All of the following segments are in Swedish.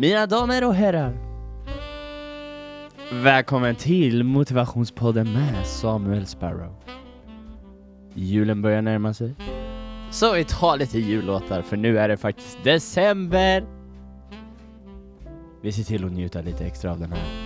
Mina damer och herrar. Välkommen till Motivationspodden med Samuel Sparrow. Julen börjar närma sig. Så vi tar lite jullåtar för nu är det faktiskt december. Vi ser till att njuta lite extra av den här.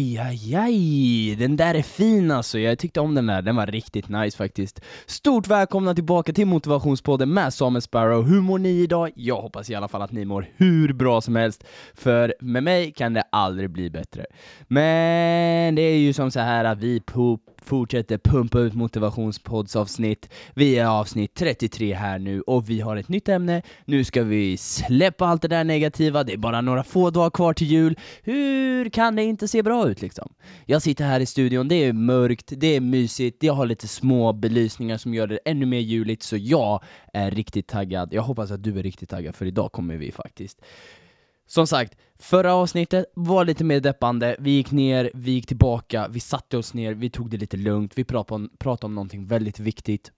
Aj, aj, aj! Den där är fin alltså, jag tyckte om den där, den var riktigt nice faktiskt. Stort välkomna tillbaka till Motivationspodden med Samuel Sparrow. Hur mår ni idag? Jag hoppas i alla fall att ni mår hur bra som helst, för med mig kan det aldrig bli bättre. Men det är ju som så här att vi poop fortsätter pumpa ut motivationspoddsavsnitt. Vi är avsnitt 33 här nu och vi har ett nytt ämne. Nu ska vi släppa allt det där negativa, det är bara några få dagar kvar till jul. Hur kan det inte se bra ut liksom? Jag sitter här i studion, det är mörkt, det är mysigt, jag har lite små belysningar som gör det ännu mer juligt, så jag är riktigt taggad. Jag hoppas att du är riktigt taggad, för idag kommer vi faktiskt som sagt, förra avsnittet var lite mer deppande, vi gick ner, vi gick tillbaka, vi satte oss ner, vi tog det lite lugnt, vi pratade om, pratade om någonting väldigt viktigt,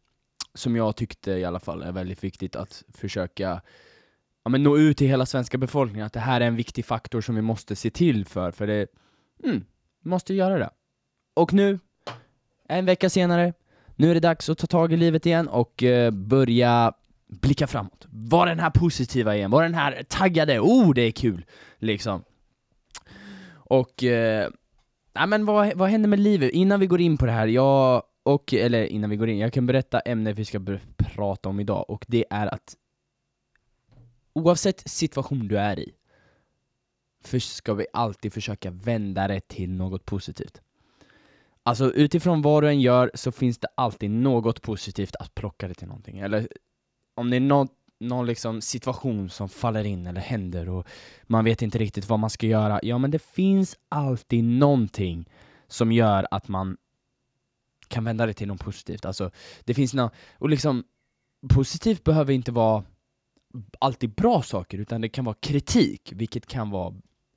som jag tyckte i alla fall är väldigt viktigt att försöka ja, men nå ut till hela svenska befolkningen, att det här är en viktig faktor som vi måste se till för, för det, mm, vi måste göra det. Och nu, en vecka senare, nu är det dags att ta tag i livet igen och eh, börja blicka framåt. Var den här positiva igen, var den här taggade, oh det är kul! Liksom. Och, eh, men vad, vad händer med livet? Innan vi går in på det här, jag, och, eller innan vi går in, jag kan berätta ämnet vi ska prata om idag, och det är att oavsett situation du är i, för ska vi alltid försöka vända det till något positivt. Alltså utifrån vad du än gör så finns det alltid något positivt att plocka det till någonting, eller om det är någon, någon liksom situation som faller in eller händer och man vet inte riktigt vad man ska göra, ja men det finns alltid någonting som gör att man kan vända det till något positivt. Alltså, det finns något, och liksom, positivt behöver inte vara alltid bra saker, utan det kan vara kritik, vilket kan vara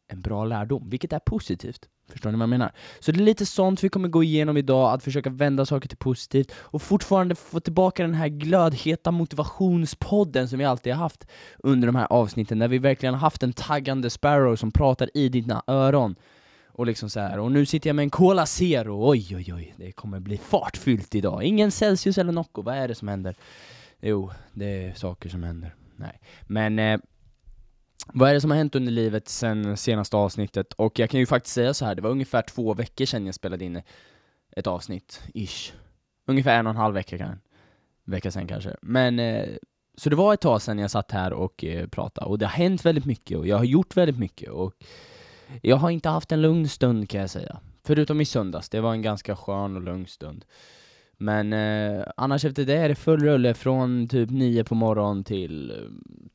en bra lärdom, vilket är positivt. Förstår ni vad jag menar? Så det är lite sånt vi kommer gå igenom idag, att försöka vända saker till positivt och fortfarande få tillbaka den här glödheta motivationspodden som vi alltid har haft under de här avsnitten, där vi verkligen har haft en taggande Sparrow som pratar i dina öron. Och liksom så här. och nu sitter jag med en Cola Zero, oj oj oj, det kommer bli fartfyllt idag. Ingen Celsius eller Nocco, vad är det som händer? Jo, det är saker som händer. Nej, men eh, vad är det som har hänt under livet sen senaste avsnittet? Och jag kan ju faktiskt säga så här, det var ungefär två veckor sedan jag spelade in ett avsnitt, ish. Ungefär en och en halv vecka kan vecka sen kanske. Men, eh, så det var ett tag sedan jag satt här och eh, pratade, och det har hänt väldigt mycket, och jag har gjort väldigt mycket, och jag har inte haft en lugn stund kan jag säga. Förutom i söndags, det var en ganska skön och lugn stund. Men eh, annars efter det är det full rulle från typ nio på morgonen till eh,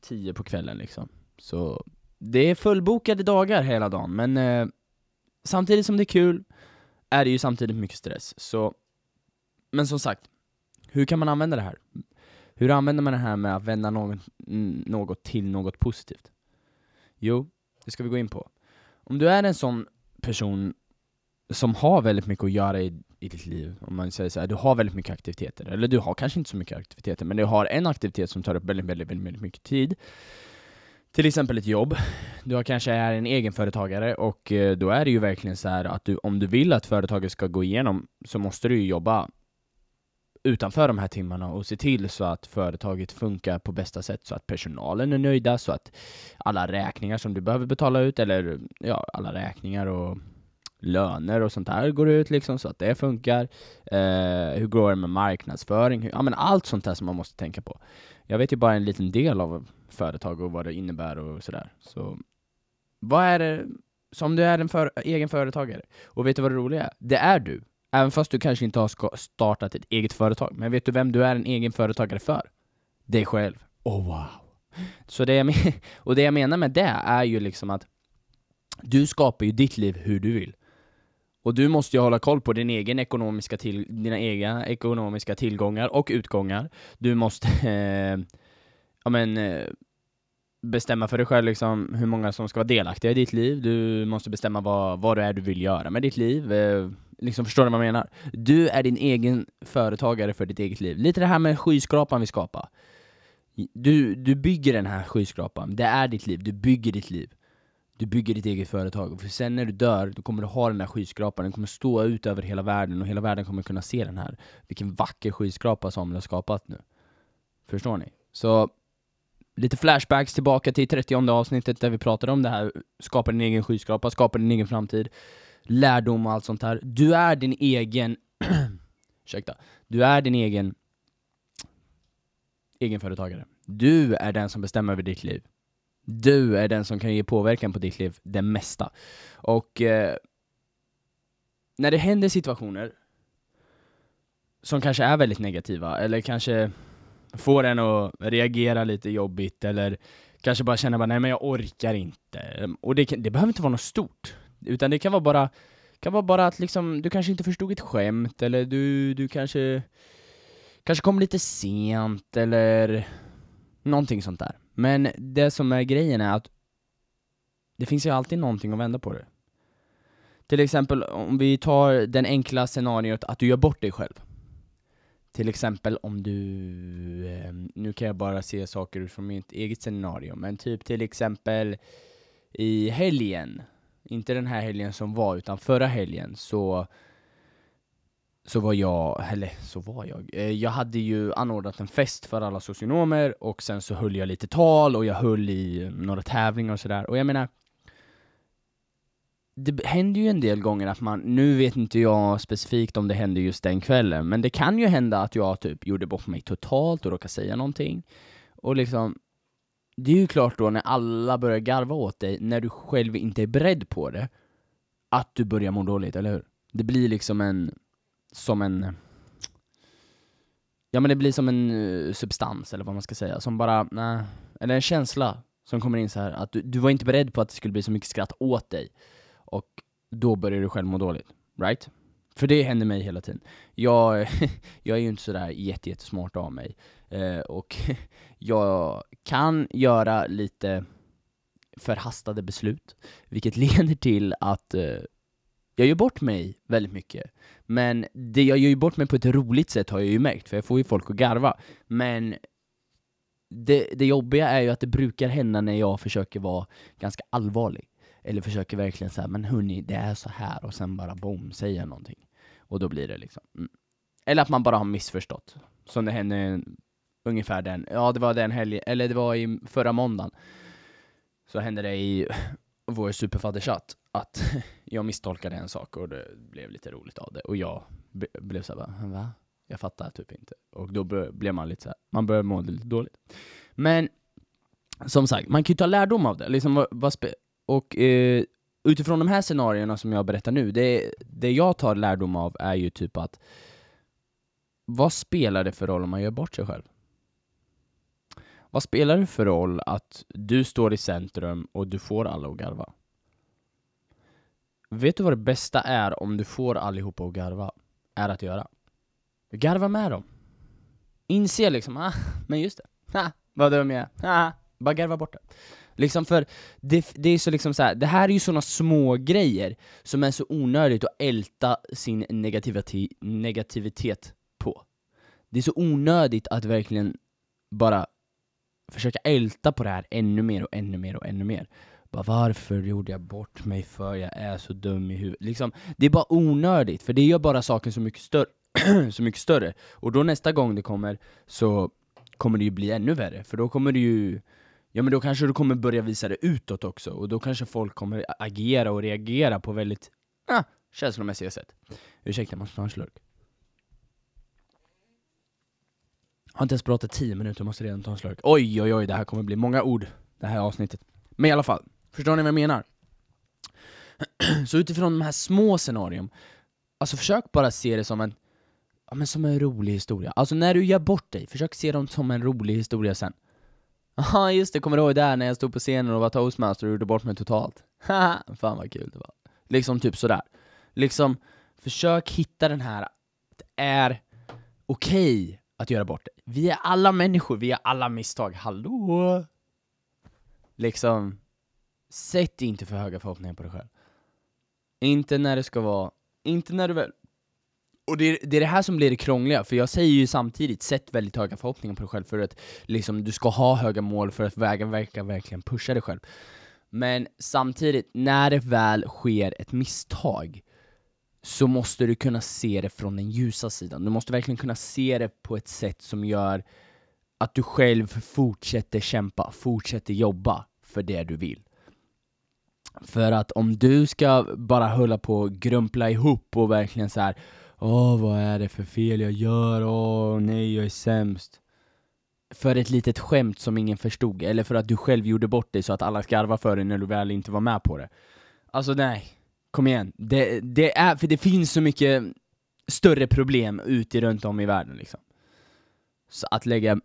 tio på kvällen liksom. Så det är fullbokade dagar hela dagen, men eh, samtidigt som det är kul är det ju samtidigt mycket stress. Så, men som sagt, hur kan man använda det här? Hur använder man det här med att vända något, något till något positivt? Jo, det ska vi gå in på. Om du är en sån person som har väldigt mycket att göra i, i ditt liv, om man säger så här, du har väldigt mycket aktiviteter, eller du har kanske inte så mycket aktiviteter, men du har en aktivitet som tar upp väldigt, väldigt, väldigt, väldigt mycket tid, till exempel ett jobb. Du kanske är en egenföretagare och eh, då är det ju verkligen så här att du, om du vill att företaget ska gå igenom så måste du ju jobba utanför de här timmarna och se till så att företaget funkar på bästa sätt så att personalen är nöjda, så att alla räkningar som du behöver betala ut, eller ja, alla räkningar och löner och sånt där går ut liksom så att det funkar. Eh, hur går det med marknadsföring? ja men allt sånt där som man måste tänka på. Jag vet ju bara en liten del av företag och vad det innebär och sådär. Så vad är det, som du är en för, egen företagare, och vet du vad det roliga är? Det är du. Även fast du kanske inte har startat ett eget företag. Men vet du vem du är en egen företagare för? Dig själv. Oh wow. Så det jag, och det jag menar med det är ju liksom att du skapar ju ditt liv hur du vill. Och du måste ju hålla koll på din egen ekonomiska till, dina egna ekonomiska tillgångar och utgångar. Du måste, eh, ja men, eh, bestämma för dig själv liksom hur många som ska vara delaktiga i ditt liv. Du måste bestämma vad, vad det är du vill göra med ditt liv. Eh, liksom, förstår du vad jag menar? Du är din egen företagare för ditt eget liv. Lite det här med skyskrapan vi skapar. Du, du bygger den här skyskrapan, det är ditt liv, du bygger ditt liv. Du bygger ditt eget företag, för sen när du dör, då kommer du ha den här skyskrapan, den kommer stå ut över hela världen och hela världen kommer kunna se den här. Vilken vacker skyskrapa Samuel har skapat nu. Förstår ni? Så, lite flashbacks tillbaka till 30 avsnittet där vi pratade om det här, skapa din egen skyskrapa, skapa din egen framtid, lärdom och allt sånt här. Du är din egen, ursäkta, du är din egen egenföretagare. Du är den som bestämmer över ditt liv. Du är den som kan ge påverkan på ditt liv, det mesta. Och eh, när det händer situationer som kanske är väldigt negativa, eller kanske får en att reagera lite jobbigt, eller kanske bara känna bara nej men jag orkar inte. Och det, det behöver inte vara något stort, utan det kan vara bara, kan vara bara att liksom, du kanske inte förstod ett skämt, eller du, du kanske kanske kom lite sent, eller någonting sånt där. Men det som är grejen är att det finns ju alltid någonting att vända på det. Till exempel om vi tar den enkla scenariot att du gör bort dig själv. Till exempel om du, ehm, nu kan jag bara se saker utifrån mitt eget scenario, men typ till exempel i helgen, inte den här helgen som var, utan förra helgen, så så var jag, eller så var jag, eh, jag hade ju anordnat en fest för alla socionomer och sen så höll jag lite tal och jag höll i några tävlingar och sådär, och jag menar det händer ju en del gånger att man, nu vet inte jag specifikt om det hände just den kvällen, men det kan ju hända att jag typ gjorde bort mig totalt och råkade säga någonting. Och liksom, det är ju klart då när alla börjar garva åt dig, när du själv inte är beredd på det, att du börjar må dåligt, eller hur? Det blir liksom en, som en Ja men det blir som en uh, substans, eller vad man ska säga, som bara, nej, eller en känsla som kommer in så här att du, du var inte beredd på att det skulle bli så mycket skratt åt dig, och då börjar du själv må dåligt, right? För det händer mig hela tiden. Jag, jag är ju inte sådär jättesmart av mig, eh, och jag kan göra lite förhastade beslut, vilket leder till att eh, jag gör bort mig väldigt mycket. Men det jag gör bort mig på ett roligt sätt har jag ju märkt, för jag får ju folk att garva. Men det, det jobbiga är ju att det brukar hända när jag försöker vara ganska allvarlig. Eller försöker verkligen säga men hörni, det är så här och sen bara boom, säger någonting. Och då blir det liksom, mm. Eller att man bara har missförstått. Som det hände ungefär den, ja det var den helgen, eller det var i förra måndagen. Så hände det i vår superfadderchatt att jag misstolkade en sak och det blev lite roligt av det. Och jag blev såhär va? Jag fattar typ inte. Och då blev man lite såhär, man började må lite dåligt. Men som sagt, man kan ju ta lärdom av det. Liksom, vad, vad och eh, utifrån de här scenarierna som jag berättar nu, det, det jag tar lärdom av är ju typ att vad spelar det för roll om man gör bort sig själv? Vad spelar det för roll att du står i centrum och du får alla att garva? Vet du vad det bästa är om du får allihopa att garva? Är att göra. Garva med dem. Inse liksom, ah, men just det, ah, vad dum jag är, ah, bara garva bort det. Liksom för, det, det är så liksom så här, det här är ju såna små grejer som är så onödigt att älta sin negativitet, negativitet på. Det är så onödigt att verkligen bara försöka älta på det här ännu mer och ännu mer och ännu mer. Bara, varför gjorde jag bort mig för? Jag är så dum i huvudet. Liksom, det är bara onödigt, för det gör bara saken så mycket större. så mycket större. Och då nästa gång det kommer så kommer det ju bli ännu värre, för då kommer det ju Ja men då kanske du kommer börja visa det utåt också, och då kanske folk kommer agera och reagera på väldigt ah, känslomässiga sätt. Ursäkta, jag måste ta en slurk. Jag har inte ens pratat 10 minuter, jag måste redan ta en slurk. Oj oj oj, det här kommer bli många ord, det här avsnittet. Men i alla fall, förstår ni vad jag menar? Så utifrån de här små scenarion, alltså försök bara se det som en, ja, men som en rolig historia. Alltså när du gör bort dig, försök se dem som en rolig historia sen. Ja just det, kommer du ihåg där när jag stod på scenen och var toastmaster och gjorde bort mig totalt? Haha, fan vad kul det var. Liksom typ sådär. Liksom, försök hitta den här, det är okej okay att göra bort dig Vi är alla människor, vi gör alla misstag, hallå? Liksom, sätt inte för höga förhoppningar på dig själv. Inte när det ska vara, inte när du väl och det är, det är det här som blir det krångliga, för jag säger ju samtidigt, sätt väldigt höga förhoppningar på dig själv för att liksom, du ska ha höga mål för att vägen verkar verkligen pusha dig själv. Men samtidigt, när det väl sker ett misstag, så måste du kunna se det från den ljusa sidan. Du måste verkligen kunna se det på ett sätt som gör att du själv fortsätter kämpa, fortsätter jobba för det du vill. För att om du ska bara hålla på och grumpla ihop och verkligen så här Åh, vad är det för fel jag gör? Åh, nej, jag är sämst. För ett litet skämt som ingen förstod, eller för att du själv gjorde bort dig så att alla skarvar för dig när du väl inte var med på det. Alltså nej, kom igen. Det, det är, för det finns så mycket större problem ute runt om i världen liksom. Så att lägga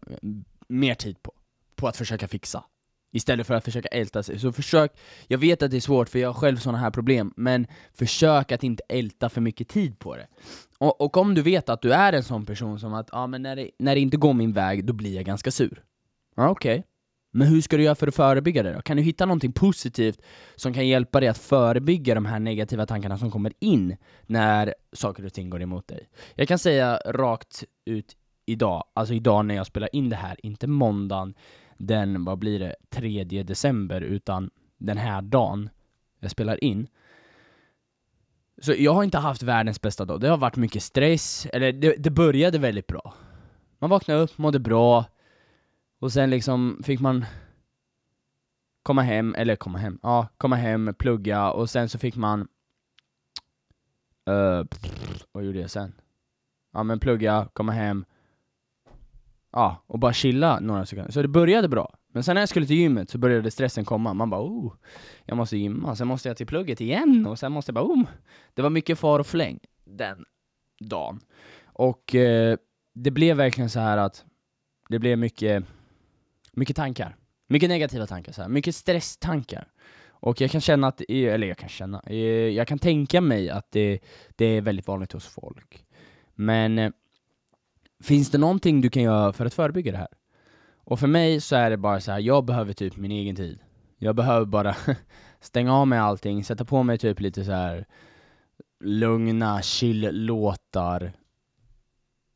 mer tid på, på att försöka fixa. Istället för att försöka älta sig. Så försök, jag vet att det är svårt för jag har själv sådana här problem, men försök att inte älta för mycket tid på det. Och, och om du vet att du är en sån person som att, ja men när det, när det inte går min väg, då blir jag ganska sur. Ja okej. Okay. Men hur ska du göra för att förebygga det då? Kan du hitta någonting positivt som kan hjälpa dig att förebygga de här negativa tankarna som kommer in när saker och ting går emot dig? Jag kan säga rakt ut idag, alltså idag när jag spelar in det här, inte måndagen den, vad blir det, 3 december, utan den här dagen jag spelar in. Så jag har inte haft världens bästa dag, det har varit mycket stress, eller det, det började väldigt bra. Man vaknade upp, mådde bra, och sen liksom fick man komma hem, eller komma hem, ja, komma hem, plugga, och sen så fick man uh, vad gjorde jag sen? Ja men plugga, komma hem, ja, och bara chilla några sekunder. Så det började bra. Men sen när jag skulle till gymmet så började stressen komma. Man bara oh, jag måste gymma, sen måste jag till plugget igen och sen måste jag bara oh. Det var mycket far och fläng den dagen. Och eh, det blev verkligen så här att det blev mycket, mycket tankar. Mycket negativa tankar, så här. mycket stresstankar. Och jag kan känna att, eh, eller jag kan känna, eh, jag kan tänka mig att det, det är väldigt vanligt hos folk. Men eh, Finns det någonting du kan göra för att förebygga det här? Och för mig så är det bara så här, jag behöver typ min egen tid. Jag behöver bara stänga av mig allting, sätta på mig typ lite så här lugna, chill-låtar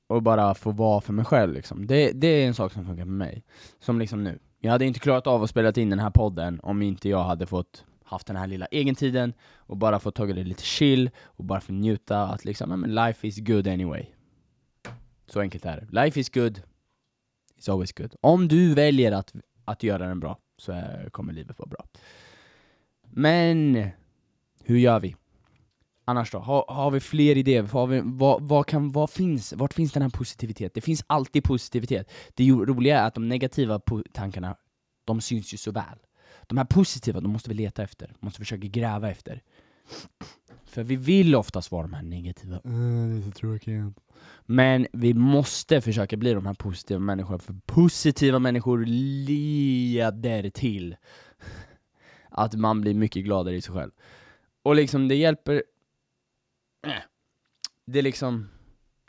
och bara få vara för mig själv liksom. Det, det är en sak som funkar för mig. Som liksom nu. Jag hade inte klarat av att spela in den här podden om inte jag hade fått haft den här lilla egentiden och bara fått tagit det lite chill och bara få njuta att liksom, men life is good anyway. Så enkelt är det. Life is good, it's always good. Om du väljer att, att göra den bra, så är, kommer livet vara bra. Men, hur gör vi? Annars då? Har, har vi fler idéer? Har vi, vad, vad, kan, vad finns, vart finns den här positiviteten? Det finns alltid positivitet. Det roliga är att de negativa tankarna, de syns ju så väl. De här positiva, de måste vi leta efter, måste försöka gräva efter. För vi vill oftast vara de här negativa, mm, det är så tråkigt. Men vi måste försöka bli de här positiva människorna, för positiva människor leder till att man blir mycket gladare i sig själv. Och liksom, det hjälper... Det är liksom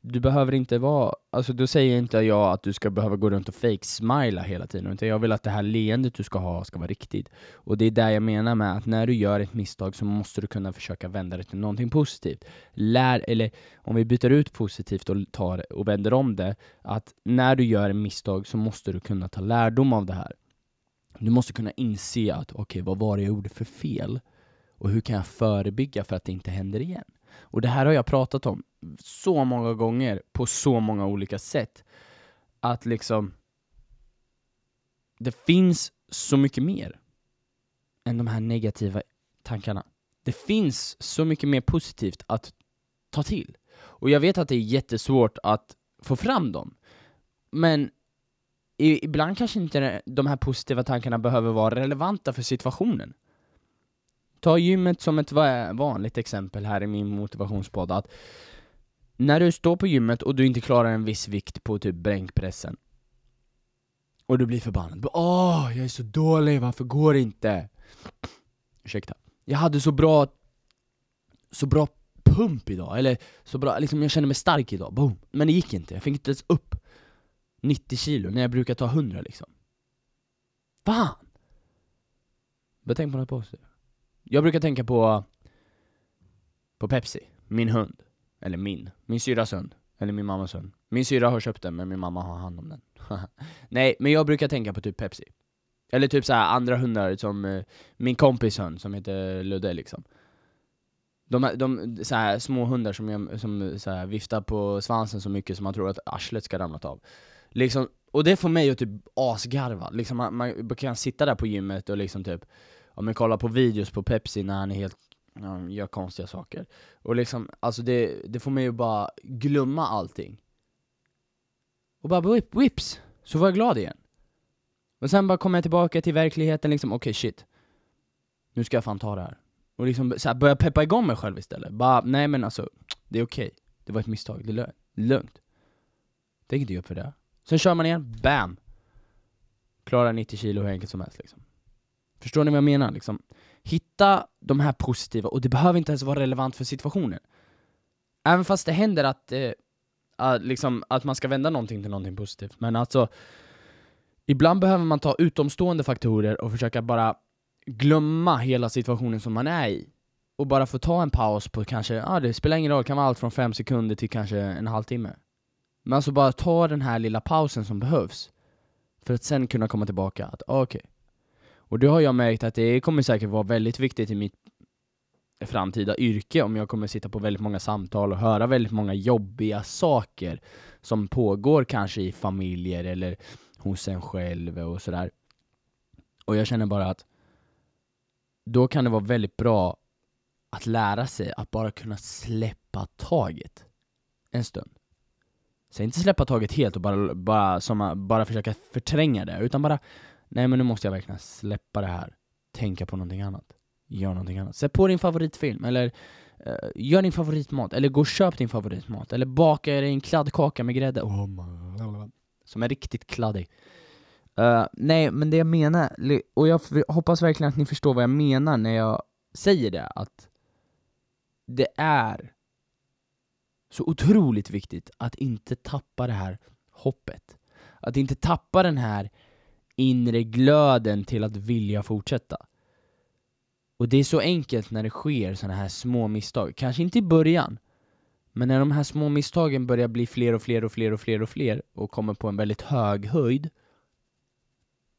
du behöver inte vara, alltså då säger inte jag att du ska behöva gå runt och fake-smila hela tiden, utan jag vill att det här leendet du ska ha ska vara riktigt. Och det är där jag menar med att när du gör ett misstag så måste du kunna försöka vända det till någonting positivt. Lär, eller om vi byter ut positivt och tar och vänder om det, att när du gör ett misstag så måste du kunna ta lärdom av det här. Du måste kunna inse att okej, okay, vad var det jag gjorde för fel? Och hur kan jag förebygga för att det inte händer igen? Och det här har jag pratat om så många gånger på så många olika sätt. Att liksom, det finns så mycket mer än de här negativa tankarna. Det finns så mycket mer positivt att ta till. Och jag vet att det är jättesvårt att få fram dem. Men ibland kanske inte de här positiva tankarna behöver vara relevanta för situationen. Ta gymmet som ett vanligt exempel här i min motivationspodd, att när du står på gymmet och du inte klarar en viss vikt på typ bänkpressen och du blir förbannad, åh, jag är så dålig, varför går det inte? Ursäkta. Jag hade så bra, så bra pump idag, eller så bra, liksom jag kände mig stark idag, boom. Men det gick inte, jag fick inte ens upp 90 kilo när jag brukar ta 100 liksom. Fan! Börja tänk på något positivt. Jag brukar tänka på, på Pepsi, min hund. Eller min, min syrras hund. Eller min mammas hund. Min syra har köpt den men min mamma har hand om den. Nej, men jag brukar tänka på typ Pepsi. Eller typ så här andra hundar som eh, min kompis hund som heter Ludde liksom. De, de så här, små hundar som, jag, som så här, viftar på svansen så mycket som man tror att arslet ska ramlat av. Liksom, och det får mig att typ asgarva, liksom man, man kan sitta där på gymmet och liksom typ, om man kollar på videos på Pepsi när han är helt, ja, gör konstiga saker. Och liksom, alltså det, det får mig ju bara glömma allting. Och bara whip, whips, så var jag glad igen. Och sen bara kommer jag tillbaka till verkligheten liksom, okej okay, shit. Nu ska jag fan ta det här. Och liksom så här, börja peppa igång mig själv istället. Bara, nej men alltså, det är okej. Okay. Det var ett misstag, det är lugnt. Tänk inte ge upp för det. Sen kör man igen, BAM! Klarar 90 kilo hur enkelt som helst liksom. Förstår ni vad jag menar? Liksom, hitta de här positiva, och det behöver inte ens vara relevant för situationen. Även fast det händer att, eh, att, liksom, att man ska vända någonting till någonting positivt. Men alltså, ibland behöver man ta utomstående faktorer och försöka bara glömma hela situationen som man är i. Och bara få ta en paus på kanske, ja ah, det spelar ingen roll, det kan vara allt från fem sekunder till kanske en halvtimme. Men alltså bara ta den här lilla pausen som behövs för att sen kunna komma tillbaka, att ah, okej. Okay. Och det har jag märkt att det kommer säkert vara väldigt viktigt i mitt framtida yrke om jag kommer sitta på väldigt många samtal och höra väldigt många jobbiga saker som pågår kanske i familjer eller hos en själv och sådär. Och jag känner bara att då kan det vara väldigt bra att lära sig att bara kunna släppa taget en stund. Säg inte släppa taget helt och bara, bara, som, bara försöka förtränga det, utan bara Nej men nu måste jag verkligen släppa det här, tänka på någonting annat, gör någonting annat. Sätt på din favoritfilm, eller uh, gör din favoritmat, eller gå och köp din favoritmat, eller baka dig en kladdkaka med grädde, oh, som är riktigt kladdig. Uh, nej, men det jag menar, och jag hoppas verkligen att ni förstår vad jag menar när jag säger det, att det är så otroligt viktigt att inte tappa det här hoppet. Att inte tappa den här inre glöden till att vilja fortsätta. Och det är så enkelt när det sker sådana här små misstag. Kanske inte i början, men när de här små misstagen börjar bli fler och fler och fler och fler och fler och kommer på en väldigt hög höjd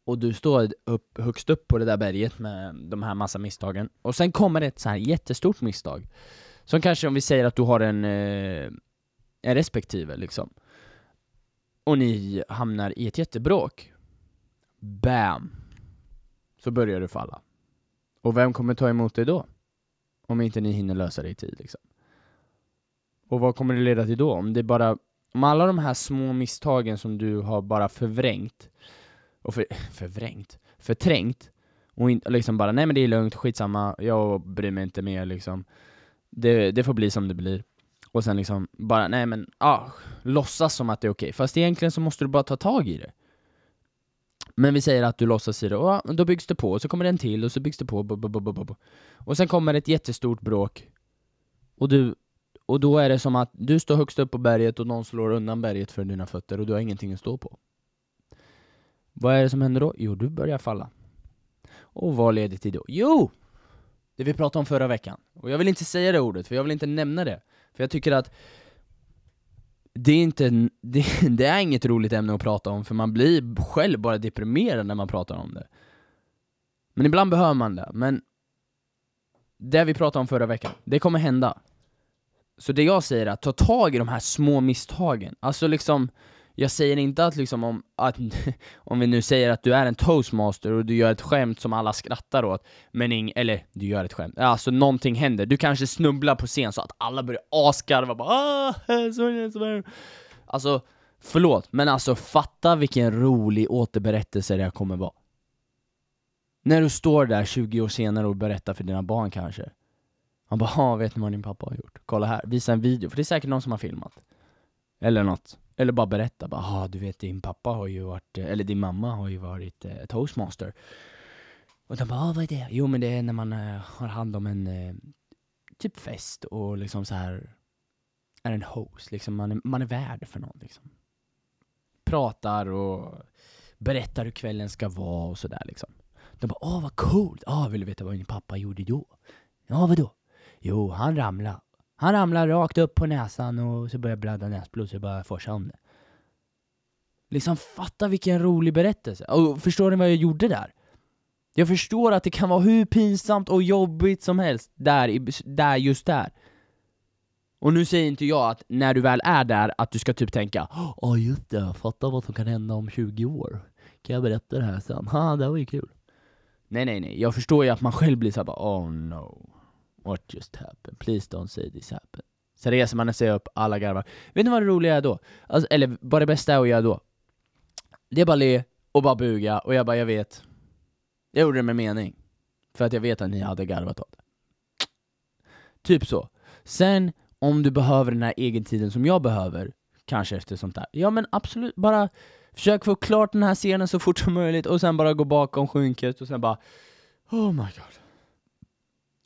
och du står upp, högst upp på det där berget med de här massa misstagen och sen kommer det ett så här jättestort misstag som kanske om vi säger att du har en, eh, en respektive liksom och ni hamnar i ett jättebråk BAM! Så börjar du falla. Och vem kommer ta emot dig då? Om inte ni hinner lösa det i tid liksom. Och vad kommer det leda till då? Om det bara, om alla de här små misstagen som du har bara förvrängt och för, förvrängt, förträngt och in, liksom bara nej men det är lugnt, skitsamma, jag bryr mig inte mer liksom. Det, det får bli som det blir. Och sen liksom bara, nej men, ah, låtsas som att det är okej. Okay. Fast egentligen så måste du bara ta tag i det. Men vi säger att du låtsas i det, och då byggs det på, och så kommer det en till, och så byggs det på, bo, bo, bo, och sen kommer ett jättestort bråk, och du och då är det som att du står högst upp på berget och någon slår undan berget för dina fötter och du har ingenting att stå på. Vad är det som händer då? Jo, du börjar falla. Och vad leder till då? Jo! Det vi pratade om förra veckan. Och jag vill inte säga det ordet, för jag vill inte nämna det. För jag tycker att det är inte, det, det, är inget roligt ämne att prata om, för man blir själv bara deprimerad när man pratar om det. Men ibland behöver man det, men det vi pratade om förra veckan, det kommer hända. Så det jag säger är att ta tag i de här små misstagen, alltså liksom jag säger inte att liksom om, att, om vi nu säger att du är en toastmaster och du gör ett skämt som alla skrattar åt, men ing, eller du gör ett skämt, alltså någonting händer, du kanske snubblar på scen så att alla börjar asgarva bara ah. Alltså, förlåt, men alltså fatta vilken rolig återberättelse det här kommer vara. När du står där 20 år senare och berättar för dina barn kanske. Man bara, ah, vet ni vad din pappa har gjort? Kolla här, visa en video, för det är säkert någon som har filmat. Eller något. Eller bara berätta, bara, ah, du vet din pappa har ju varit, eller din mamma har ju varit eh, toastmaster. Och de bara, ah, vad är det? Jo men det är när man eh, har hand om en eh, typ fest och liksom så här är en host, liksom man är, man är värd för någon liksom. Pratar och berättar hur kvällen ska vara och sådär liksom. De bara åh vad coolt, Ah vill du veta vad min pappa gjorde då? Ja vadå? Jo, han ramlade. Han ramlar rakt upp på näsan och så börjar blöda näsblod så det bara forsar om det. Liksom fatta vilken rolig berättelse. Och förstår ni vad jag gjorde där? Jag förstår att det kan vara hur pinsamt och jobbigt som helst där, där just där. Och nu säger inte jag att när du väl är där, att du ska typ tänka Ja oh, just det, fatta vad som kan hända om 20 år. Kan jag berätta det här sen? Ha, det var ju kul. Nej nej nej, jag förstår ju att man själv blir såhär bara Oh no, what just happened? Please don't say this happened. Sen reser man sig upp, alla garvar. Vet ni vad det roliga är då? Alltså, eller vad det bästa är att göra då? Det är bara le och bara buga, och jag bara, jag vet. Jag gjorde det med mening. För att jag vet att ni hade garvat åt det. Typ så. Sen, om du behöver den här egentiden som jag behöver, kanske efter sånt där, ja men absolut, bara försök få klart den här scenen så fort som möjligt och sen bara gå bakom skynket och sen bara Oh my god.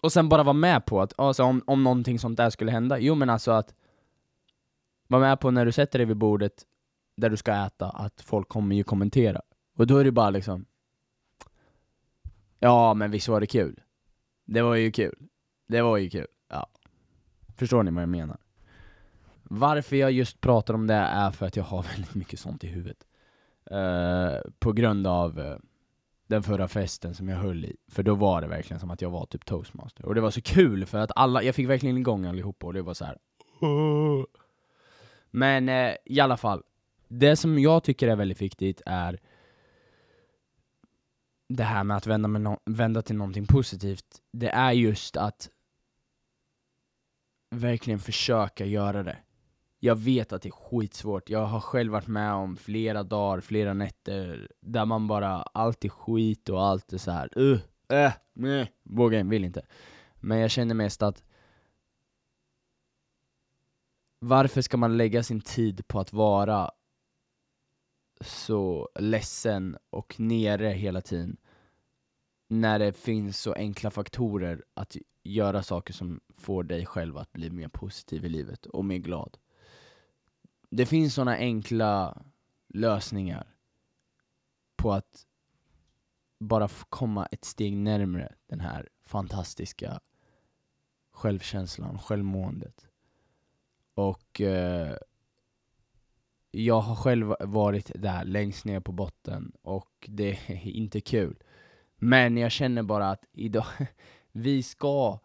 Och sen bara vara med på att, alltså om, om någonting sånt där skulle hända, jo men alltså att Vara med på när du sätter dig vid bordet där du ska äta, att folk kommer ju kommentera. Och då är det bara liksom Ja, men visst var det kul? Det var ju kul. Det var ju kul. Ja. Förstår ni vad jag menar? Varför jag just pratar om det är för att jag har väldigt mycket sånt i huvudet. Uh, på grund av uh, den förra festen som jag höll i. För då var det verkligen som att jag var typ toastmaster. Och det var så kul för att alla, jag fick verkligen igång allihopa och det var så här. Men eh, i alla fall, det som jag tycker är väldigt viktigt är det här med att vända, med no vända till någonting positivt, det är just att verkligen försöka göra det. Jag vet att det är skitsvårt, jag har själv varit med om flera dagar, flera nätter, där man bara, allt är skit och allt är så här. uh, äh, nej, vågar vill inte. Men jag känner mest att varför ska man lägga sin tid på att vara så ledsen och nere hela tiden när det finns så enkla faktorer att göra saker som får dig själv att bli mer positiv i livet och mer glad. Det finns såna enkla lösningar på att bara komma ett steg närmre den här fantastiska självkänslan, självmåendet. Och eh, jag har själv varit där längst ner på botten och det är inte kul. Men jag känner bara att idag, vi ska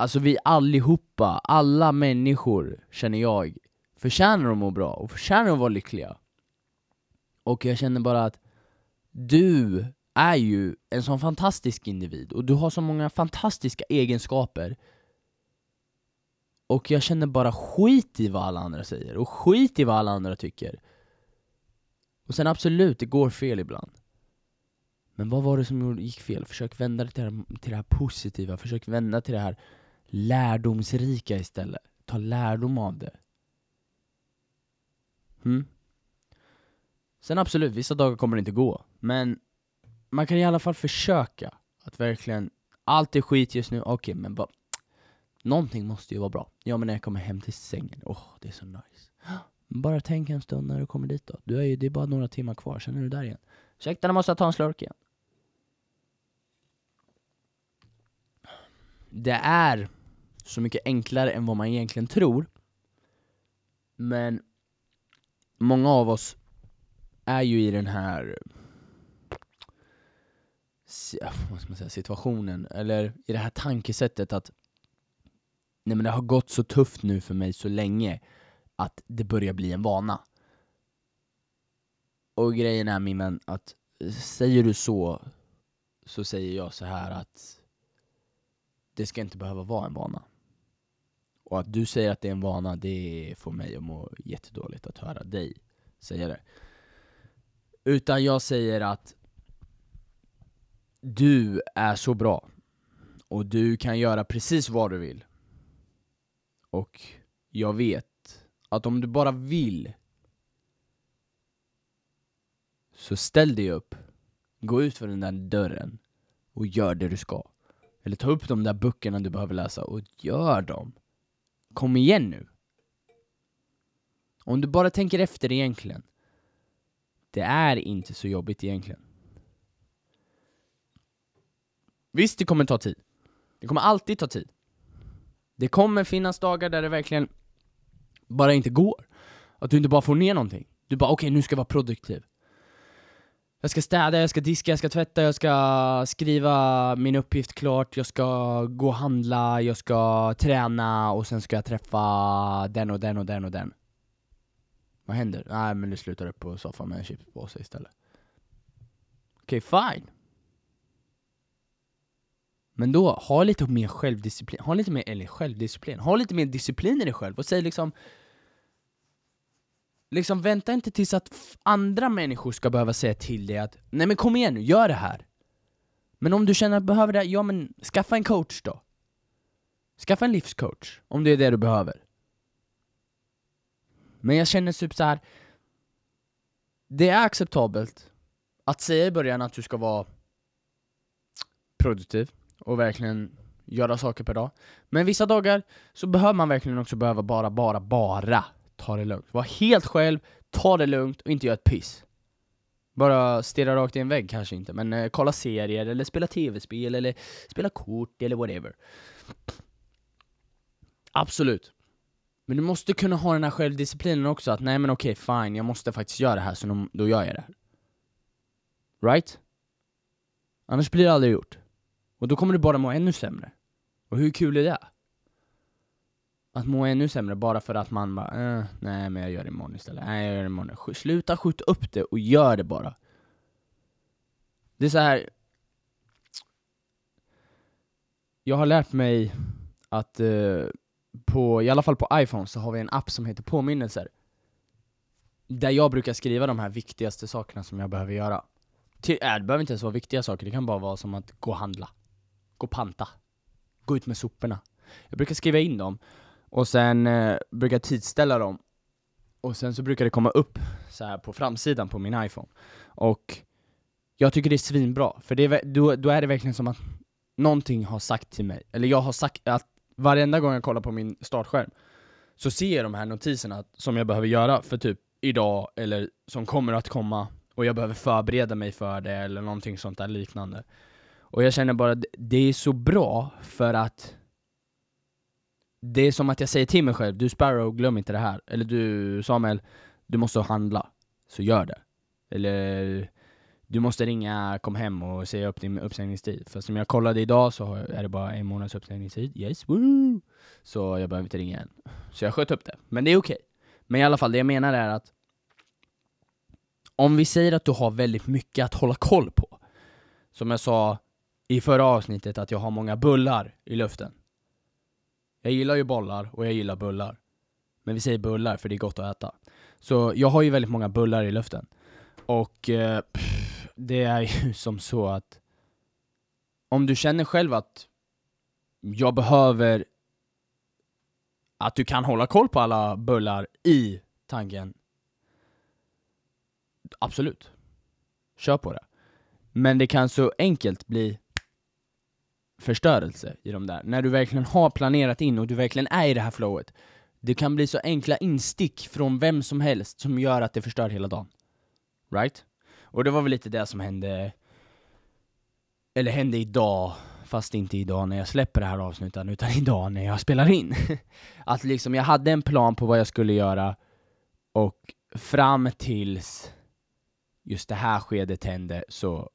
Alltså vi allihopa, alla människor känner jag förtjänar att må bra och förtjänar att vara lyckliga. Och jag känner bara att du är ju en sån fantastisk individ och du har så många fantastiska egenskaper. Och jag känner bara skit i vad alla andra säger, och skit i vad alla andra tycker. Och sen absolut, det går fel ibland. Men vad var det som gick fel? Försök vända det till det, här, till det här positiva, försök vända till det här lärdomsrika istället. Ta lärdom av det mm. Sen absolut, vissa dagar kommer det inte gå, men man kan i alla fall försöka att verkligen, allt är skit just nu, okej okay, men bara Någonting måste ju vara bra. Ja men när jag kommer hem till sängen, åh oh, det är så nice. Bara tänk en stund när du kommer dit då. Du är ju, det är bara några timmar kvar, sen är du där igen. Ursäkta, nu måste jag ta en slurk igen. Det är så mycket enklare än vad man egentligen tror. Men många av oss är ju i den här vad ska man säga, situationen, eller i det här tankesättet att nej men det har gått så tufft nu för mig så länge att det börjar bli en vana. Och grejen är min vän, att säger du så, så säger jag så här att det ska inte behöva vara en vana. Och att du säger att det är en vana, det får mig att må jättedåligt att höra dig säga det. Utan jag säger att du är så bra, och du kan göra precis vad du vill. Och jag vet att om du bara vill så ställ dig upp, gå ut för den där dörren och gör det du ska. Eller ta upp de där böckerna du behöver läsa och gör dem. Kom igen nu. Om du bara tänker efter egentligen. Det är inte så jobbigt egentligen. Visst, det kommer ta tid. Det kommer alltid ta tid. Det kommer finnas dagar där det verkligen bara inte går. Att du inte bara får ner någonting. Du bara okej, okay, nu ska jag vara produktiv. Jag ska städa, jag ska diska, jag ska tvätta, jag ska skriva min uppgift klart, jag ska gå och handla, jag ska träna och sen ska jag träffa den och den och den och den. Vad händer? Nej men du slutar upp på soffan med en chipspåse istället. Okej, okay, fine. Men då, ha lite mer självdisciplin, ha lite mer, eller självdisciplin, ha lite mer disciplin i dig själv och säg liksom Liksom vänta inte tills att andra människor ska behöva säga till dig att Nej men kom igen nu, gör det här! Men om du känner att du behöver det, ja men skaffa en coach då Skaffa en livscoach, om det är det du behöver Men jag känner typ så här. Det är acceptabelt att säga i början att du ska vara produktiv och verkligen göra saker per dag. Men vissa dagar så behöver man verkligen också behöva bara, bara, bara ta det lugnt. Var helt själv, ta det lugnt och inte göra ett piss. Bara stirra rakt i en vägg kanske inte, men eh, kolla serier eller spela tv-spel eller spela kort eller whatever. Absolut. Men du måste kunna ha den här självdisciplinen också, att nej men okej, okay, fine, jag måste faktiskt göra det här, så då gör jag det här. Right? Annars blir det aldrig gjort. Och då kommer du bara må ännu sämre. Och hur kul är det? Att må ännu sämre bara för att man bara, eh, nej men jag gör det imorgon istället, nej jag gör det imorgon. Sluta skjuta upp det och gör det bara. Det är så här. Jag har lärt mig att eh, på, i alla fall på iPhone så har vi en app som heter påminnelser. Där jag brukar skriva de här viktigaste sakerna som jag behöver göra. Till, äh, det behöver inte ens vara viktiga saker, det kan bara vara som att gå och handla. Gå och panta. Gå ut med soporna. Jag brukar skriva in dem, och sen eh, brukar jag tidsställa dem. Och sen så brukar det komma upp så här på framsidan på min iPhone. Och jag tycker det är svinbra, för det är, då, då är det verkligen som att någonting har sagt till mig, eller jag har sagt att varenda gång jag kollar på min startskärm så ser jag de här notiserna som jag behöver göra för typ idag, eller som kommer att komma, och jag behöver förbereda mig för det, eller någonting sånt där liknande. Och jag känner bara, det är så bra för att det är som att jag säger till mig själv, du Sparrow, glöm inte det här. Eller du Samuel, du måste handla. Så gör det. Eller du måste ringa, kom hem och säga upp din uppsägningstid. För som jag kollade idag så är det bara en månads uppsägningstid. Yes, woo! Så jag behöver inte ringa än. Så jag sköt upp det. Men det är okej. Okay. Men i alla fall, det jag menar är att om vi säger att du har väldigt mycket att hålla koll på. Som jag sa i förra avsnittet, att jag har många bullar i luften. Jag gillar ju bollar och jag gillar bullar. Men vi säger bullar för det är gott att äta. Så jag har ju väldigt många bullar i luften. Och eh, pff, det är ju som så att om du känner själv att jag behöver att du kan hålla koll på alla bullar i tanken Absolut. Kör på det. Men det kan så enkelt bli förstörelse i de där. När du verkligen har planerat in och du verkligen är i det här flowet. Det kan bli så enkla instick från vem som helst som gör att det förstör hela dagen. Right? Och det var väl lite det som hände, eller hände idag, fast inte idag när jag släpper det här avsnittet, utan idag när jag spelar in. att liksom, jag hade en plan på vad jag skulle göra, och fram tills just det här skedet hände så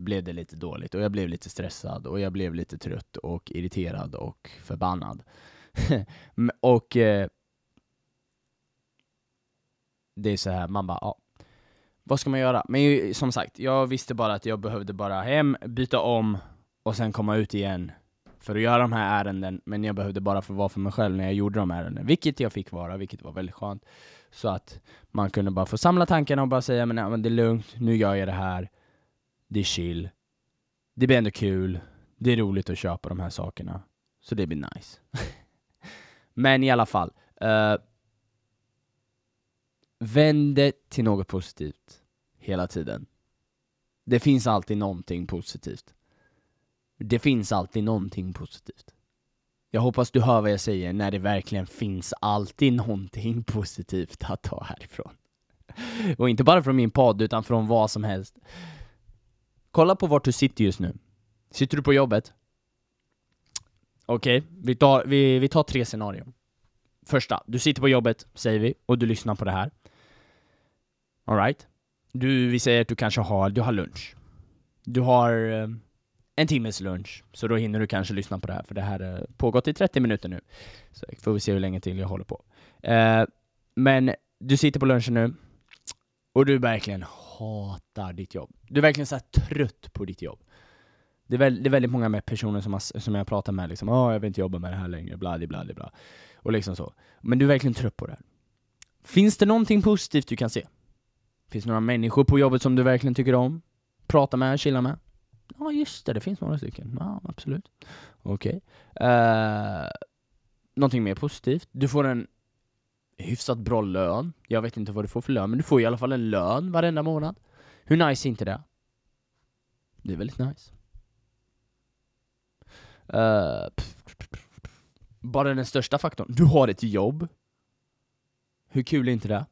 blev det lite dåligt och jag blev lite stressad och jag blev lite trött och irriterad och förbannad. och eh, det är så här, man bara, ja, vad ska man göra? Men som sagt, jag visste bara att jag behövde bara hem, byta om och sen komma ut igen för att göra de här ärenden, men jag behövde bara få vara för mig själv när jag gjorde de här ärendena, vilket jag fick vara, vilket var väldigt skönt. Så att man kunde bara få samla tankarna och bara säga, men, nej, men det är lugnt, nu gör jag det här, det är chill, det blir ändå kul, det är roligt att köpa de här sakerna, så det blir nice. Men i alla fall, uh, vänd det till något positivt hela tiden. Det finns alltid någonting positivt. Det finns alltid någonting positivt. Jag hoppas du hör vad jag säger när det verkligen finns alltid någonting positivt att ta härifrån. Och inte bara från min podd, utan från vad som helst. Kolla på vart du sitter just nu. Sitter du på jobbet? Okej, okay, vi, tar, vi, vi tar tre scenarion. Första, du sitter på jobbet, säger vi, och du lyssnar på det här. Alright? Du, vi säger att du kanske har, du har lunch. Du har eh, en timmes lunch, så då hinner du kanske lyssna på det här, för det här har pågått i 30 minuter nu. Så får vi se hur länge till jag håller på. Eh, men du sitter på lunchen nu, och du verkligen hatar ditt jobb. Du är verkligen så trött på ditt jobb. Det är, väl, det är väldigt många med personer som, har, som jag pratar med, liksom, åh jag vill inte jobba med det här längre, bla bla bla. Och liksom så. Men du är verkligen trött på det här. Finns det någonting positivt du kan se? Finns det några människor på jobbet som du verkligen tycker om? Prata med, chilla med? Ja just det, det finns några stycken. Ja, absolut. Okej. Okay. Uh, någonting mer positivt? Du får en hyfsat bra lön. Jag vet inte vad du får för lön, men du får i alla fall en lön varenda månad. Hur nice är inte det? Det är väldigt nice. Uh, bara den största faktorn, du har ett jobb. Hur kul är inte det?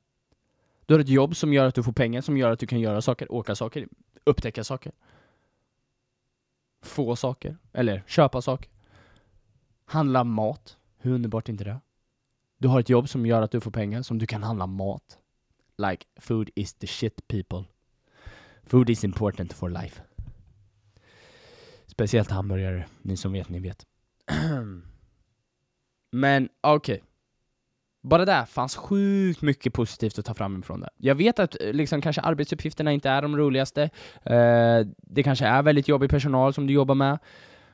Du har ett jobb som gör att du får pengar, som gör att du kan göra saker, åka saker, upptäcka saker. Få saker, eller köpa saker. Handla mat. Hur underbart är inte det? Du har ett jobb som gör att du får pengar, som du kan handla mat. Like, food is the shit people. Food is important for life. Speciellt hamburgare, ni som vet, ni vet. Men okej. Okay. Bara där fanns sjukt mycket positivt att ta fram ifrån det. Jag vet att eh, liksom kanske arbetsuppgifterna inte är de roligaste. Eh, det kanske är väldigt jobbig personal som du jobbar med,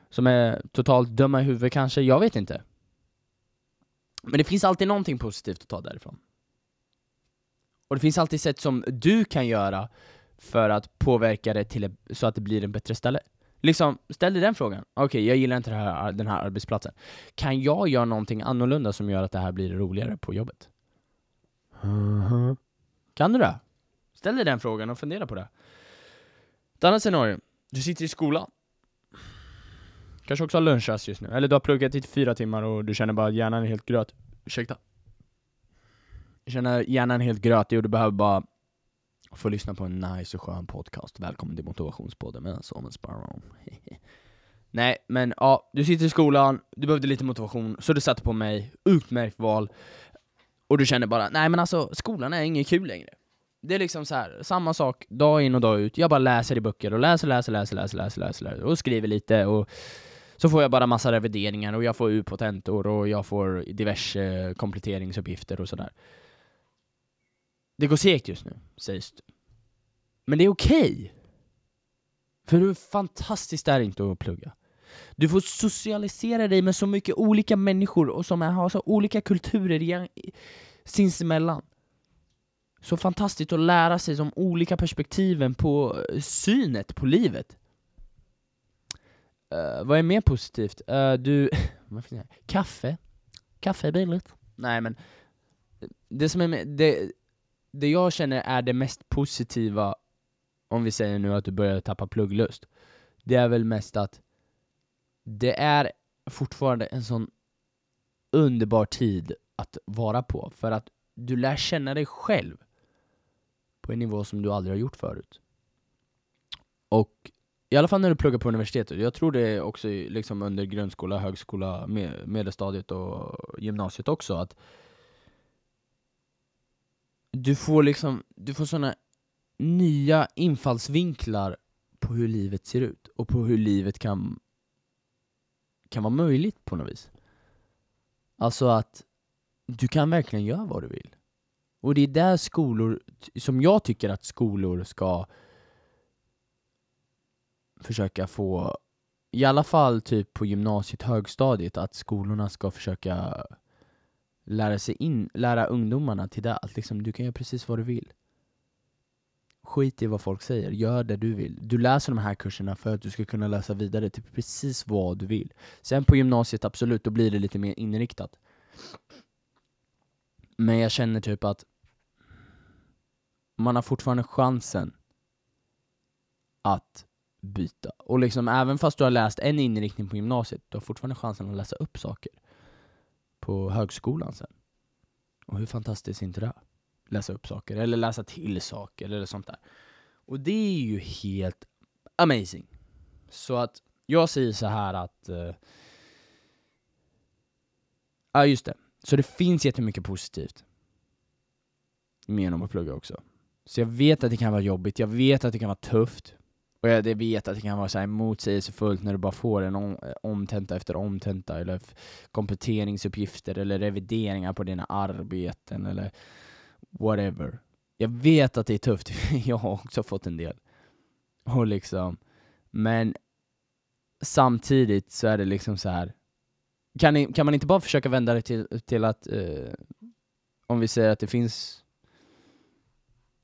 som är totalt dumma i huvudet kanske, jag vet inte. Men det finns alltid någonting positivt att ta därifrån. Och det finns alltid sätt som du kan göra för att påverka det till så att det blir en bättre ställe. Liksom, ställ dig den frågan. Okej, okay, jag gillar inte här, den här arbetsplatsen. Kan jag göra någonting annorlunda som gör att det här blir roligare på jobbet? Mm-hmm. Kan du det? Ställ dig den frågan och fundera på det. Ett annat scenario. Du sitter i skolan. Kanske också har lunchrast just nu. Eller du har pluggat i fyra timmar och du känner bara att hjärnan är helt gröt. Ursäkta. Du känner hjärnan är helt grötig och du behöver bara få lyssna på en nice och skön podcast. Välkommen till motivationspodden med Samuel Sparrow. Nej, men ja, du sitter i skolan, du behövde lite motivation, så du satte på mig, utmärkt val. Och du känner bara, nej men alltså skolan är inget kul längre. Det är liksom så här, samma sak dag in och dag ut, jag bara läser i böcker och läser, läser, läser, läser, läser, läser, läser och skriver lite och så får jag bara massa revideringar och jag får ut på tentor och jag får diverse kompletteringsuppgifter och sådär. Det går segt just nu, sägs det. Men det är okej. Okay. För hur fantastiskt är det inte att plugga? Du får socialisera dig med så mycket olika människor och som har så olika kulturer sinsemellan. Så fantastiskt att lära sig de olika perspektiven på eh, synet på livet. Uh, vad är mer positivt? Uh, du... kaffe? Kaffe är billigt. Nej men, det som är det, det jag känner är det mest positiva, om vi säger nu att du börjar tappa plugglust, det är väl mest att det är fortfarande en sån underbar tid att vara på, för att du lär känna dig själv på en nivå som du aldrig har gjort förut. Och i alla fall när du pluggar på universitetet, jag tror det är också liksom under grundskola, högskola, medelstadiet och gymnasiet också, att du får liksom, du får såna nya infallsvinklar på hur livet ser ut och på hur livet kan, kan vara möjligt på något vis. Alltså att du kan verkligen göra vad du vill. Och det är där skolor, som jag tycker att skolor ska försöka få, i alla fall typ på gymnasiet, högstadiet, att skolorna ska försöka lära sig in, lära ungdomarna till det, att liksom, du kan göra precis vad du vill. Skit i vad folk säger, gör det du vill. Du läser de här kurserna för att du ska kunna läsa vidare till precis vad du vill. Sen på gymnasiet, absolut, då blir det lite mer inriktat. Men jag känner typ att man har fortfarande chansen att byta. Och liksom även fast du har läst en inriktning på gymnasiet, du har fortfarande chansen att läsa upp saker på högskolan sen. Och hur fantastiskt är inte det? Läsa upp saker, eller läsa till saker, eller sånt där. Och det är ju helt amazing. Så att jag säger så här att... Uh, ja, just det. Så det finns jättemycket positivt med att plugga också. Så jag vet att det kan vara jobbigt, jag vet att det kan vara tufft. Och jag vet att det kan vara så här motsägelsefullt när du bara får en om, omtenta efter omtenta, eller kompletteringsuppgifter, eller revideringar på dina arbeten, eller whatever. Jag vet att det är tufft, jag har också fått en del. Och liksom, men samtidigt så är det liksom så här. Kan, ni, kan man inte bara försöka vända det till, till att, eh, om vi säger att det finns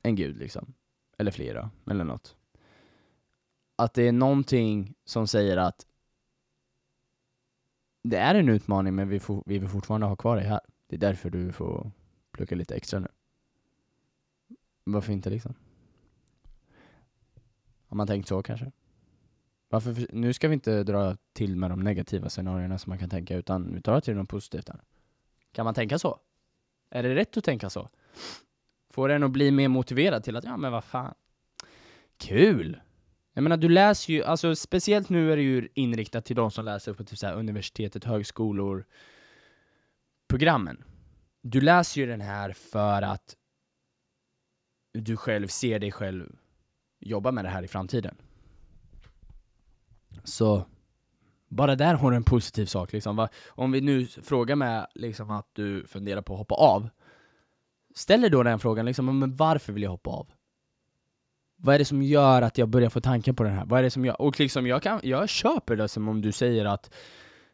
en gud liksom, eller flera, eller något. Att det är någonting som säger att det är en utmaning men vi, får, vi vill fortfarande ha kvar dig här. Det är därför du får plugga lite extra nu. Varför inte liksom? Har man tänkt så kanske? Varför, nu ska vi inte dra till med de negativa scenarierna som man kan tänka, utan vi tar till de positivt här. Kan man tänka så? Är det rätt att tänka så? Får en att bli mer motiverad till att, ja men vad fan, kul! Jag menar du läser ju, alltså speciellt nu är det ju inriktat till de som läser på typ så här, universitetet, högskolor, programmen. Du läser ju den här för att du själv ser dig själv jobba med det här i framtiden. Så bara där har du en positiv sak liksom. Om vi nu frågar med liksom att du funderar på att hoppa av, ställer då den frågan liksom, men varför vill jag hoppa av? Vad är det som gör att jag börjar få tankar på den här? Vad är det som jag, och liksom jag, kan, jag köper det som om du säger att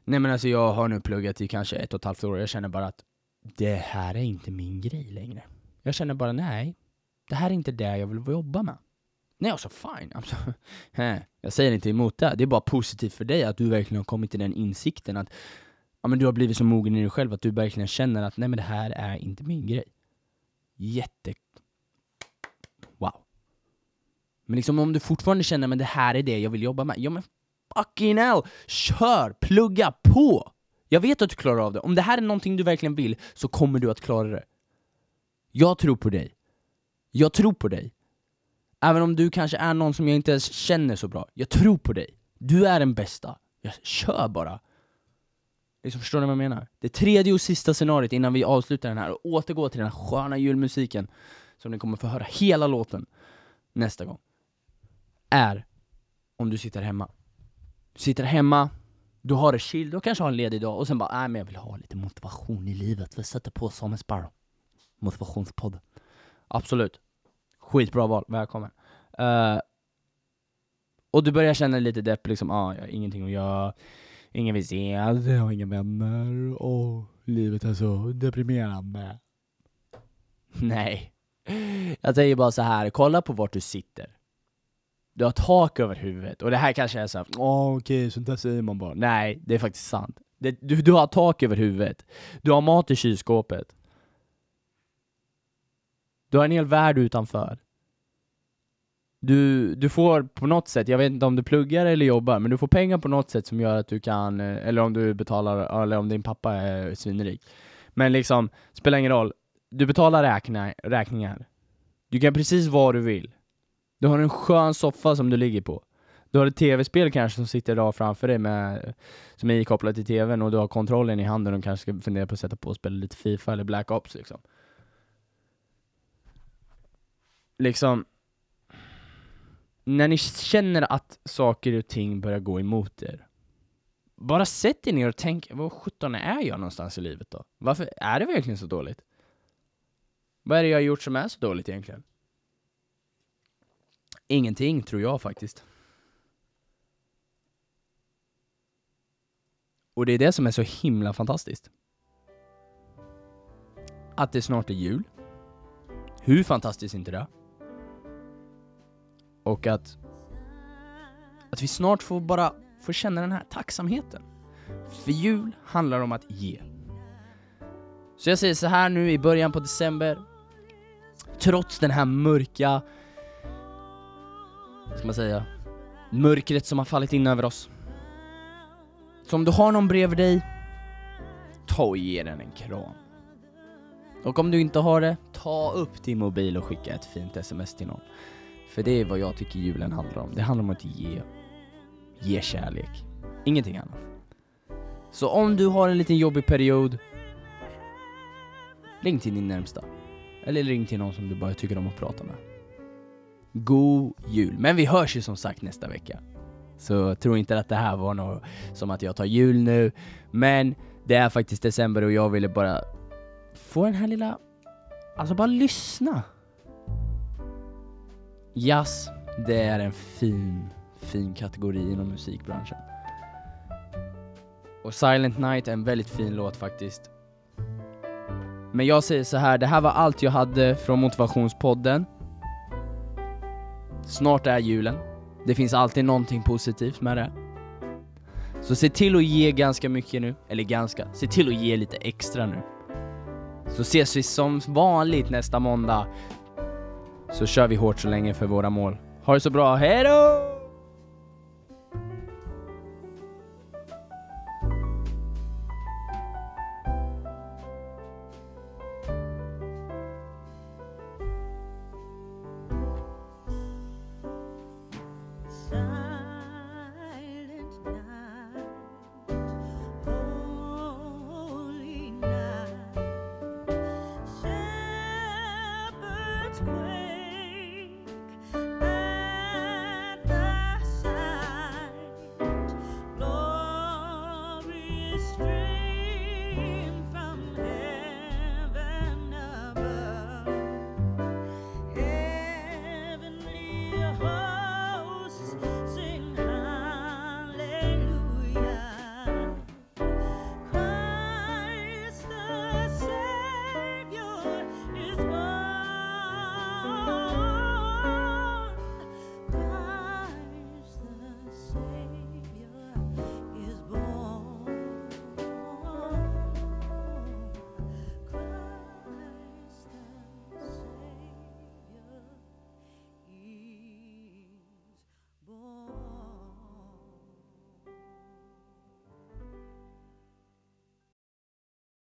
Nej men alltså jag har nu pluggat i kanske ett och ett halvt år och jag känner bara att det här är inte min grej längre. Jag känner bara nej, det här är inte det jag vill jobba med. Nej, alltså fine. Alltså, eh, jag säger inte emot det. Det är bara positivt för dig att du verkligen har kommit till den insikten att ja, men du har blivit så mogen i dig själv att du verkligen känner att nej men det här är inte min grej. Jätte... Wow. Men liksom om du fortfarande känner att det här är det jag vill jobba med, ja men fucking hell! Kör! Plugga på! Jag vet att du klarar av det. Om det här är någonting du verkligen vill, så kommer du att klara det. Jag tror på dig. Jag tror på dig. Även om du kanske är någon som jag inte ens känner så bra. Jag tror på dig. Du är den bästa. Jag kör bara. Liksom, förstår ni vad jag menar? Det tredje och sista scenariot innan vi avslutar den här och återgår till den här sköna julmusiken som ni kommer få höra hela låten nästa gång. Är om du sitter hemma. Du sitter hemma, du har det chill, du kanske har en ledig dag och sen bara nej men jag vill ha lite motivation i livet, vi sätter på Samuel Sparrow. Motivationspodd. Absolut. Skitbra val, välkommen. Uh, och du börjar känna lite depp, liksom, ah, jag har ingenting att göra, ingen vill se, jag har inga vänner, och livet är så deprimerande. Nej. Jag säger bara så här, kolla på vart du sitter. Du har tak över huvudet, och det här kanske är såhär, åh oh, okej, okay, sånt där säger man bara. Nej, det är faktiskt sant. Det, du, du har tak över huvudet. Du har mat i kylskåpet. Du har en hel värld utanför. Du, du får på något sätt, jag vet inte om du pluggar eller jobbar, men du får pengar på något sätt som gör att du kan, eh, eller om du betalar, eller om din pappa är svinrik. Men liksom, spelar ingen roll. Du betalar räkna, räkningar. Du kan precis vad du vill. Du har en skön soffa som du ligger på. Du har ett tv-spel kanske som sitter där framför dig med, som är ikopplat till tvn och du har kontrollen i handen och kanske ska fundera på att sätta på och spela lite Fifa eller Black Ops liksom. Liksom, när ni känner att saker och ting börjar gå emot er, bara sätt er ner och tänk, vad sjutton är jag någonstans i livet då? Varför är det verkligen så dåligt? Vad är det jag har gjort som är så dåligt egentligen? Ingenting, tror jag faktiskt. Och det är det som är så himla fantastiskt. Att det snart är jul. Hur fantastiskt är inte det? Och att, att vi snart får bara få känna den här tacksamheten. För jul handlar om att ge. Så jag säger så här nu i början på december, trots den här mörka, ska man säga, mörkret som har fallit in över oss. Så om du har någon bredvid dig, ta och ge den en kram. Och om du inte har det, ta upp din mobil och skicka ett fint sms till någon. För det är vad jag tycker julen handlar om. Det handlar om att ge. Ge kärlek. Ingenting annat. Så om du har en liten jobbig period, ring till din närmsta. Eller ring till någon som du bara tycker om att prata med. God jul! Men vi hörs ju som sagt nästa vecka. Så tro inte att det här var något som att jag tar jul nu. Men det är faktiskt december och jag ville bara få den här lilla... Alltså bara lyssna. Jazz, det är en fin, fin kategori inom musikbranschen. Och Silent Night är en väldigt fin låt faktiskt. Men jag säger så här, det här var allt jag hade från Motivationspodden. Snart är julen. Det finns alltid någonting positivt med det. Så se till att ge ganska mycket nu, eller ganska, se till att ge lite extra nu. Så ses vi som vanligt nästa måndag. Så kör vi hårt så länge för våra mål. Ha det så bra, hejdå!